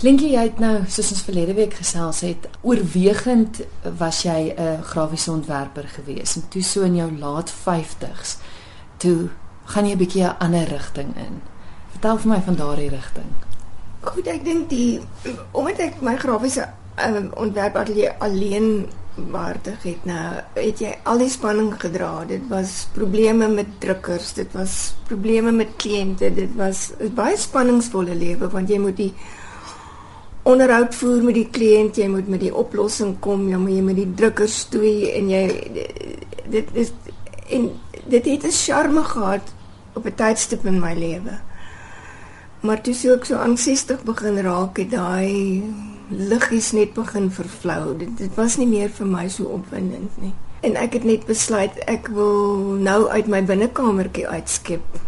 Klink jy het nou soos ons verlede week gesels het, oorwegend was jy 'n grafiese ontwerper gewees en toe so in jou laat 50s toe gaan jy 'n bietjie 'n ander rigting in. Vertel vir my van daardie rigting. Goed, ek dink die omdat ek my grafiese um, ontwerp atelier alleen waardig het nou het jy al die spanning gedra dit was probleme met drukkers dit was probleme met kliënte dit was 'n baie spanningsvolle lewe want jy moet die onderhoud voer met die kliënt jy moet met die oplossing kom jy moet jy met die drukkers toe en jy dit is en dit het 'n charme gehad op 'n tydstip in my lewe maar toe sou ek so aan 60 begin raak het daai liggies net begin vervlou. Dit dit was nie meer vir my so opwindend nie. En ek het net besluit ek wil nou uit my binnekamertjie uitskep.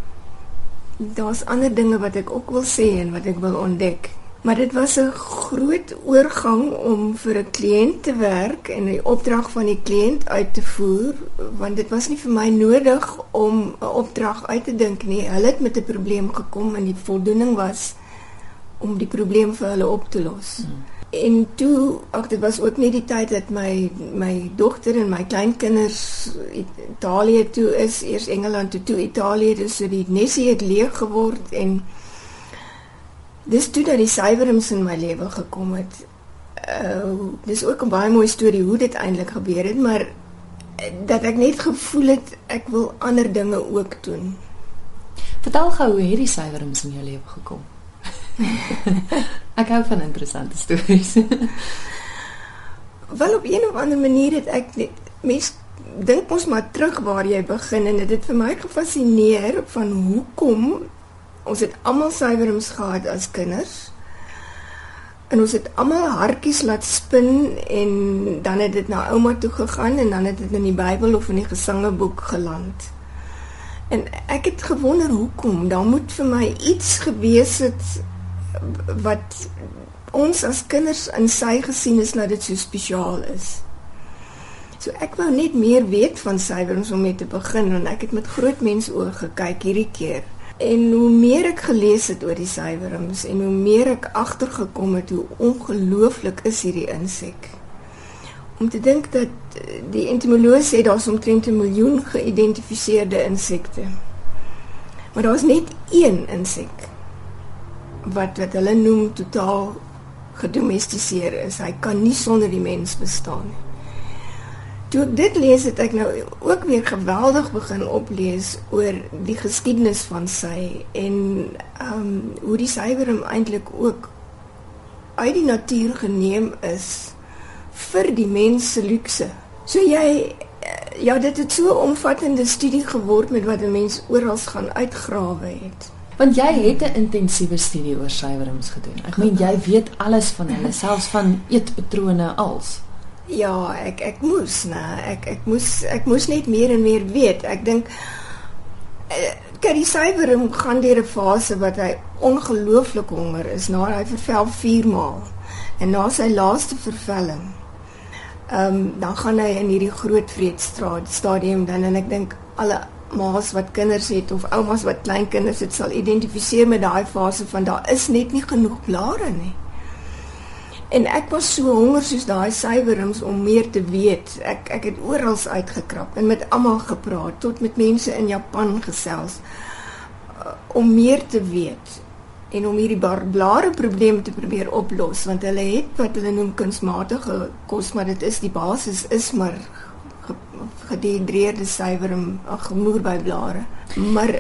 Daar's ander dinge wat ek ook wil sê en wat ek wil ontdek. Maar dit was 'n groot oorgang om vir 'n kliënt te werk en die opdrag van die kliënt uit te voer, want dit was nie vir my nodig om 'n opdrag uit te dink nie. Hulle het met 'n probleem gekom en die voldoening was om die probleem vir hulle op te los. Hmm. En toe, ag dit was ook nie die tyd dat my my dogter en my kleinkinders Italië toe is, eers Engeland toe, toe Italië, dis so die nesie het leeg geword en dis toe dat die sywerings in my lewe gekom het. Uh dis ook 'n baie mooi storie hoe dit eintlik gebeur het, maar dat ek net gevoel het ek wil ander dinge ook doen. Vertel gou hoe het die sywerings in jou lewe gekom? ek hou van interessante stories. Wel op een of ander manier het ek mens dink ons maar terug waar jy begin en dit het vir my gefassineer van hoekom ons het almal suiwerings gehad as kinders. En ons het almal hartjies laat spin en dan het dit na ouma toe gegaan en dan het dit in die Bybel of in die gesangeboek geland. En ek het gewonder hoekom. Daar moet vir my iets gewees het wat ons as kinders in sy gesien is dat dit so spesiaal is. So ek wou net meer weet van sywerings om mee te begin en ek het met groot mense oë gekyk hierdie keer. En hoe meer ek gelees het oor die sywerings en hoe meer ek agtergekom het hoe ongelooflik is hierdie insek. Om te dink dat die entomoloog sê daar's omtrent 'n miljoen geïdentifiseerde insekte. Maar daar's net een insek wat wat hulle noem totaal gedomestiseer is. Hy kan nie sonder die mens bestaan nie. Toe ek dit lees het ek nou ook weer geweldig begin oplees oor die geskiedenis van sy en ehm um, hoe die sywerum eintlik ook uit die natuur geneem is vir die mens se luukse. So jy ja, dit het so 'n omvattende studie geword met wat 'n mens oral gaan uitgrawe het. Want jy het 'n intensiewe studie oor sywerings gedoen. Ek meen jy weet alles van hulle, selfs van eetpatrone als. Ja, ek ek moes, nee, ek ek moes ek moes net meer en meer weet. Ek dink eh, die sywerum gaan deur 'n fase wat hy ongelooflik honger is na hy vervel 4 maal. En na sy laaste vervelling. Ehm um, dan gaan hy in hierdie groot vreedstraat stadium dan en ek dink alle ma's wat kinders het of oumas wat klein kinders het sal identifiseer met daai fase van daar is net nie genoeg blare nie. En ek was so honger soos daai sywerings om meer te weet. Ek ek het oral uitgekrap en met almal gepraat, tot met mense in Japan gesels uh, om meer te weet en om hierdie blare probleem te probeer oplos want hulle het wat hulle noem kunsmatige kos maar dit is die basis is maar gedehidreerde suiwer ag gemoer by blare. Maar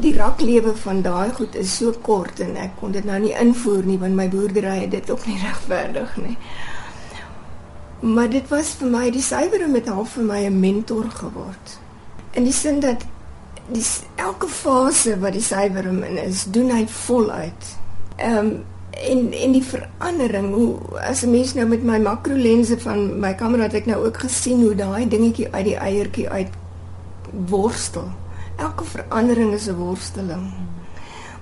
die raklewe van daai goed is so kort en ek kon dit nou nie invoer nie want my boerdery het dit ook nie regverdig nie. Maar dit was vir my die suiwer met half vir my 'n mentor geword. In die sin dat die elke fase wat die suiwer in is, doen hy voluit. Ehm um, en en die verandering hoe as 'n mens nou met my makro lense van my kamera het ek nou ook gesien hoe daai dingetjie uit die eiertjie uit worstel. Elke verandering is 'n worsteling.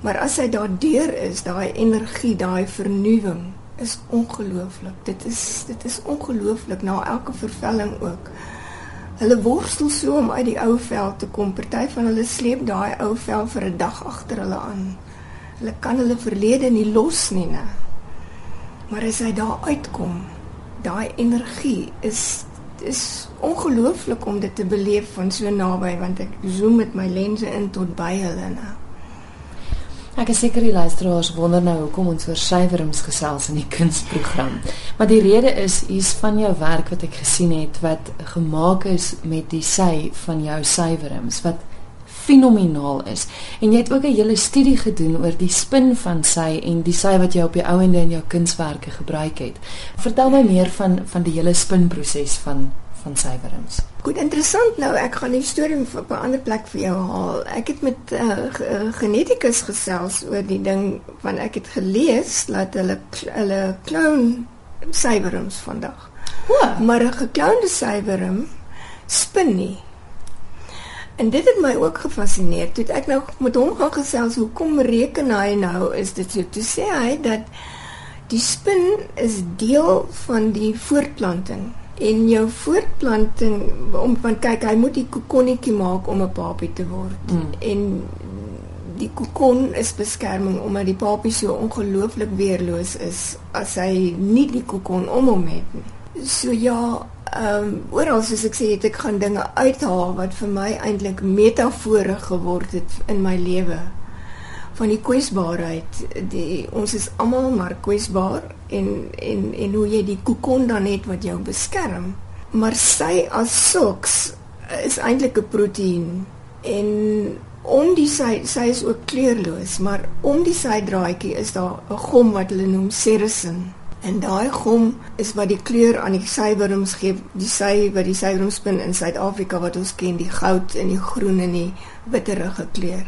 Maar as hy daardeur is, daai energie, daai vernuwing is ongelooflik. Dit is dit is ongelooflik na elke vervelling ook. Hulle worstel so om uit die ou vel te kom. Party van hulle sleep daai ou vel vir 'n dag agter hulle aan. Hulle kan hulle verlede nie los nie, né? Maar as hy daar uitkom, daai energie is is ongelooflik om dit te beleef van so naby want ek zoom met my lense in tot by hulle nou. Ek is seker die luisteraars wonder nou hoekom ons oor syferings gesels in die kunsprogram. Maar die rede is hier's van jou werk wat ek gesien het wat gemaak is met die sy van jou syferings wat fenomenaal is. En jy het ook 'n hele studie gedoen oor die spin van sy en die sy wat jy op die ou ende in jou kunswerke gebruik het. Vertel my meer van van die hele spinproses van van syferings. Goed, interessant nou. Ek gaan die storie op 'n ander plek vir jou haal. Ek het met 'n uh, uh, genetikus gesels oor die ding van ek het gelees dat hulle hulle kloon syferings vandag. O, Maar 'n gekloonde syfering spin nie. En dit het my ook gefassineer. Toe ek nou met hom gaan gesels hoekom reken hy nou is dit so? Toe sê hy dat die spin is deel van die voortplanting en jou voortplanting om van kyk hy moet die kokonnetjie maak om 'n papie te word Mm. en die kokon is beskerming omdat die papie so ongelooflik weerloos is as hy nie die kokon om hom het nie. So ja, ehm um, oral soos ek sê het ek gaan dinge uithaal wat vir my eintlik metafore geword het in my lewe van die kwesbaarheid. Die ons is almal maar kwesbaar en en en hoe jy die kokon dan het wat jou beskerm. Maar sy as sulks is eintlik 'n proteïen en om die sy sy is ook kleurloos, maar om die sydraadjie is daar 'n gom wat hulle noem serosin. En daai gom is wat die kleur aan die sywerms gee, die sy wat die sywerms spin in Suid-Afrika wat ons ken, die goud en die groen en die witterige kleur.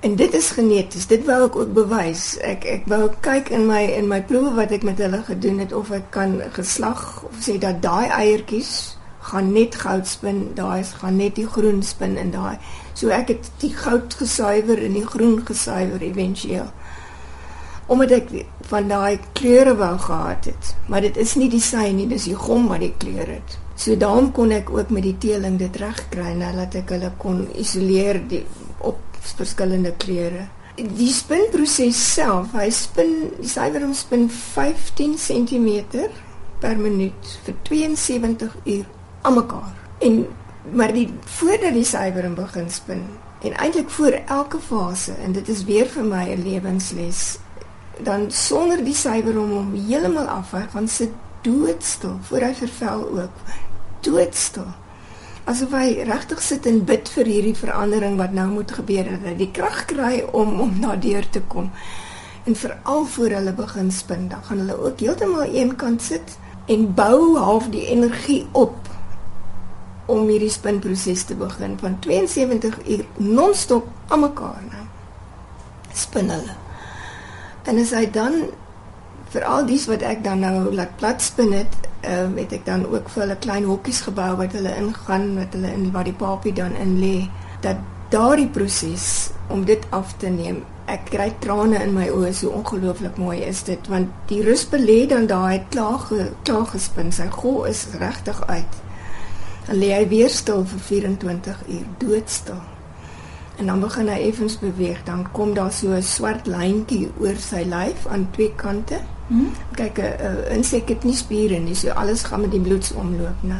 En dit is geneties. Dit wou ek ook bewys. Ek ek wou kyk in my in my proewe wat ek met hulle gedoen het of ek kan geslag of sê dat daai eiertjies gaan net goud spin, daai gaan net die groen spin in daai. So ek het die goud gesuiwer en die groen gesuiwer éventueel. Omdat ek van daai kleure wou gehad het, maar dit is nie die sy nie, dis die gom wat die kleur het. So daarom kon ek ook met die teeling dit regkry nadat ek hulle kon isoleer die op verskillende kleure. Die spinproses self, hy spin, die sywerm spin 15 cm per minuut vir 72 uur almekaar. En maar die voordat die sywerm begin spin en eintlik voor elke fase en dit is weer vir my 'n lewensles dan sonder die sywerm hom heeltemal af van sit doodstil voor hy vervel ook doodstil. Asof hy regtig sit en bid vir hierdie verandering wat nou moet gebeur dat hy die krag kry om om na deur te kom. En veral voor hulle begin spin dan gaan hulle ook heeltemal eenkant sit en bou half die energie op om hierdie spinproses te begin. Van 72 uur non-stop almekaar nou. Spin hulle en as hy dan veral dies wat ek dan nou laat plat spin het ehm uh, het ek dan ook vir hulle klein hokkies gebou wat hulle ingaan wat hulle in waar die papie dan in lê dat daardie proses om dit af te neem ek kry trane in my oë so ongelooflik mooi is dit want die ruspe lê dan daai klaar gespin sy gol is regtig uit dan lê hy weer stil vir 24 uur doodstil en dan begin hy effens beweeg dan kom daar so 'n swart lyntjie oor sy lyf aan twee kante Hmm? kyk 'n insek het nie spiere nie so alles gaan met die bloedsomloop né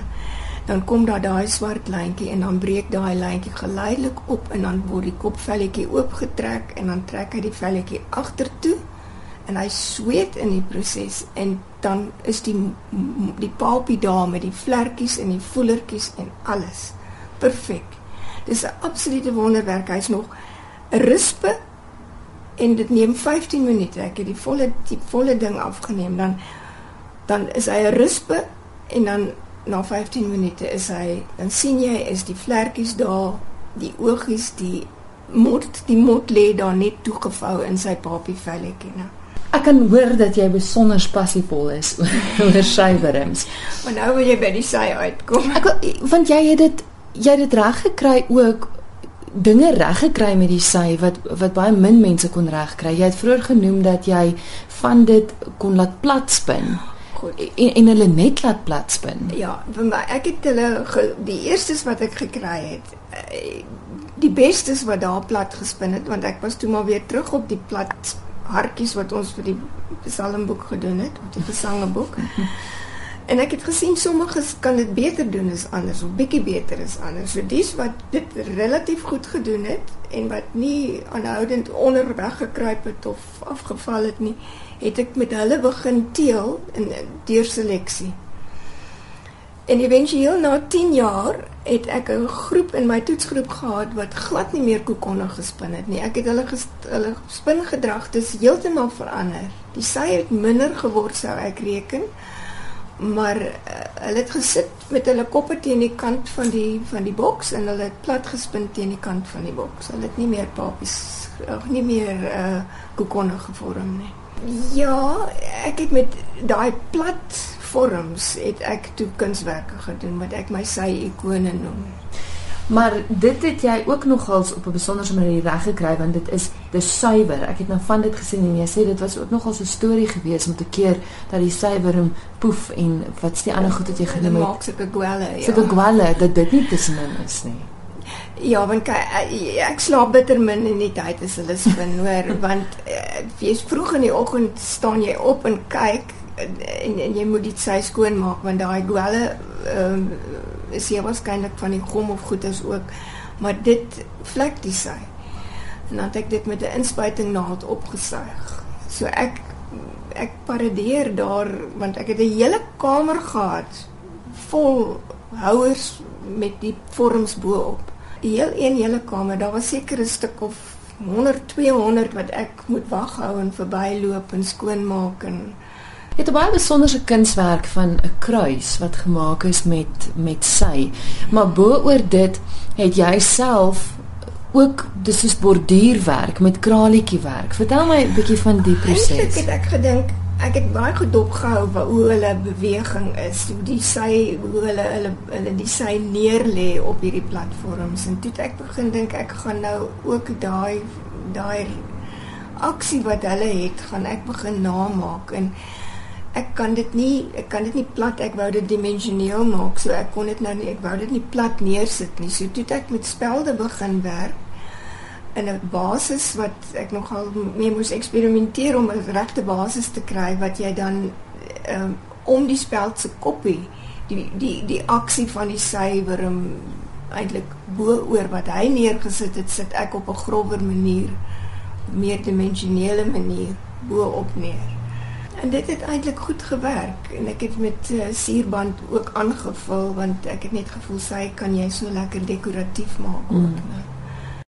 dan kom daar daai swart lyntjie en dan breek daai lyntjie geleidelik op en dan word die kopvelletjie oopgetrek en dan trek hy die velletjie agtertoe en hy sweet in die proses en dan is die die palpie daar met die vlekkies en die voelertjies en alles perfek. Dis 'n absolute wonderwerk. Hy's nog 'n rispe en dit neem 15 minute. Ek het die volle die volle ding afgeneem dan dan is hy 'n rispe en dan na 15 minute is hy dan sien jy is die vlekkies daar, die oogies, die mot, die mot lê daar net toegevou in sy papie velletjie, né? Ek kan hoor dat jy besonder passievol is oor, oor sywerms. Maar nou wil jy by die sy uitkom. Ek wil, want jy het dit jy het dit reg gekry ook dinge reg gekry met die sy wat wat baie min mense kon regkry. Jy het vroeër genoem dat jy van dit kon laat plat spin Goed. en, en hulle net laat plat spin. Ja, vir my ek het hulle ge, die eerstes wat ek gekry het, eh, die bestes wat daar plat gespin het want ek was toe maar weer terug op die plat hartjies wat ons vir die psalmboek gedoen het, of die gesangeboek. En ek het gesien sommiges kan dit beter doen as anders of bietjie beter as anders. So dis wat dit relatief goed gedoen het en wat nie aanhoudend onderweg gekruip het of afgeval het nie, het ek met hulle begin teel in deur seleksie. En eventueel na 10 jaar het ek 'n groep in my toetsgroep gehad wat glad nie meer koekonne gespin het nie. Ek het hulle hulle spingedrag dis heeltemal verander. Die sy het minder geword sou ek reken. Maar uh, hulle het gesit met hulle koppe teen die kant van die van die boks en hulle het plat gespin teen die kant van die boks. Hulle het nie meer papies of nie meer uh koekonne gevorm nie. Ja, ek het met daai plat vorms het ek toe kunswerke gedoen wat ek my sy ikone noem. Maar dit het jy ook nogals op 'n besondere manier reg gekry want dit is dis suiwer. Ek het nou van dit gesien en jy sê dit was ook nogals 'n storie gewees om te keer dat die suiwer hom poef en wat's die ander goed wat jy genoem het? Maak sulke gwelle. Ja. Sulke gwelle dat dit nie tussenin is nie. Ja, want ek, ek slaap bitter min in die tyd as hulle spin hoor want eh, jy's vroeg in die oggend staan jy op en kyk en, en jy moet dit sy skoon maak want daai gwelle ehm um, is hier waarskynlik van die gom of goeders ook maar dit vlek die sy. En dan het ek dit met 'n inspuiting naald opgesuig. So ek ek paradeer daar want ek het 'n hele kamer gehad vol houers met die vorms bo-op. Heel een hele kamer daar was seker 'n stuk of 100 200 wat ek moet wag hou en verbyloop en skoonmaak en Jy het 'n baie besonderse kunswerk van 'n kruis wat gemaak is met met sy. Maar bo-oor dit het jy self ook dis is borduurwerk met kralietjie werk. Vertel my 'n bietjie van die proses. Ek het ek gedink ek het baie gedop gehou wat hoe hulle beweging is, hoe die sy hoe hulle hulle hulle die sy neer lê op hierdie platforms en toe ek begin dink ek gaan nou ook daai daai aksie wat hulle het, gaan ek begin namaak en ek kan dit nie ek kan dit nie plat ek wou dit dimensioneel maak so ek kon dit nou nie ek wou dit nie plat neersit nie. So toe ek met spelde begin werk in 'n basis wat ek nogal mee moes eksperimenteer om 'n regte basis te kry wat jy dan um, om die speld se koppie die die die aksie van die sywerm eintlik bo oor wat hy neergesit het sit ek op 'n grower manier meer dimensionele manier bo op neer En dit het eintlik goed gewerk en ek het met uh, suurband ook aangevul want ek het net gevoel sy kan jy so lekker dekoratief maak ook, mm.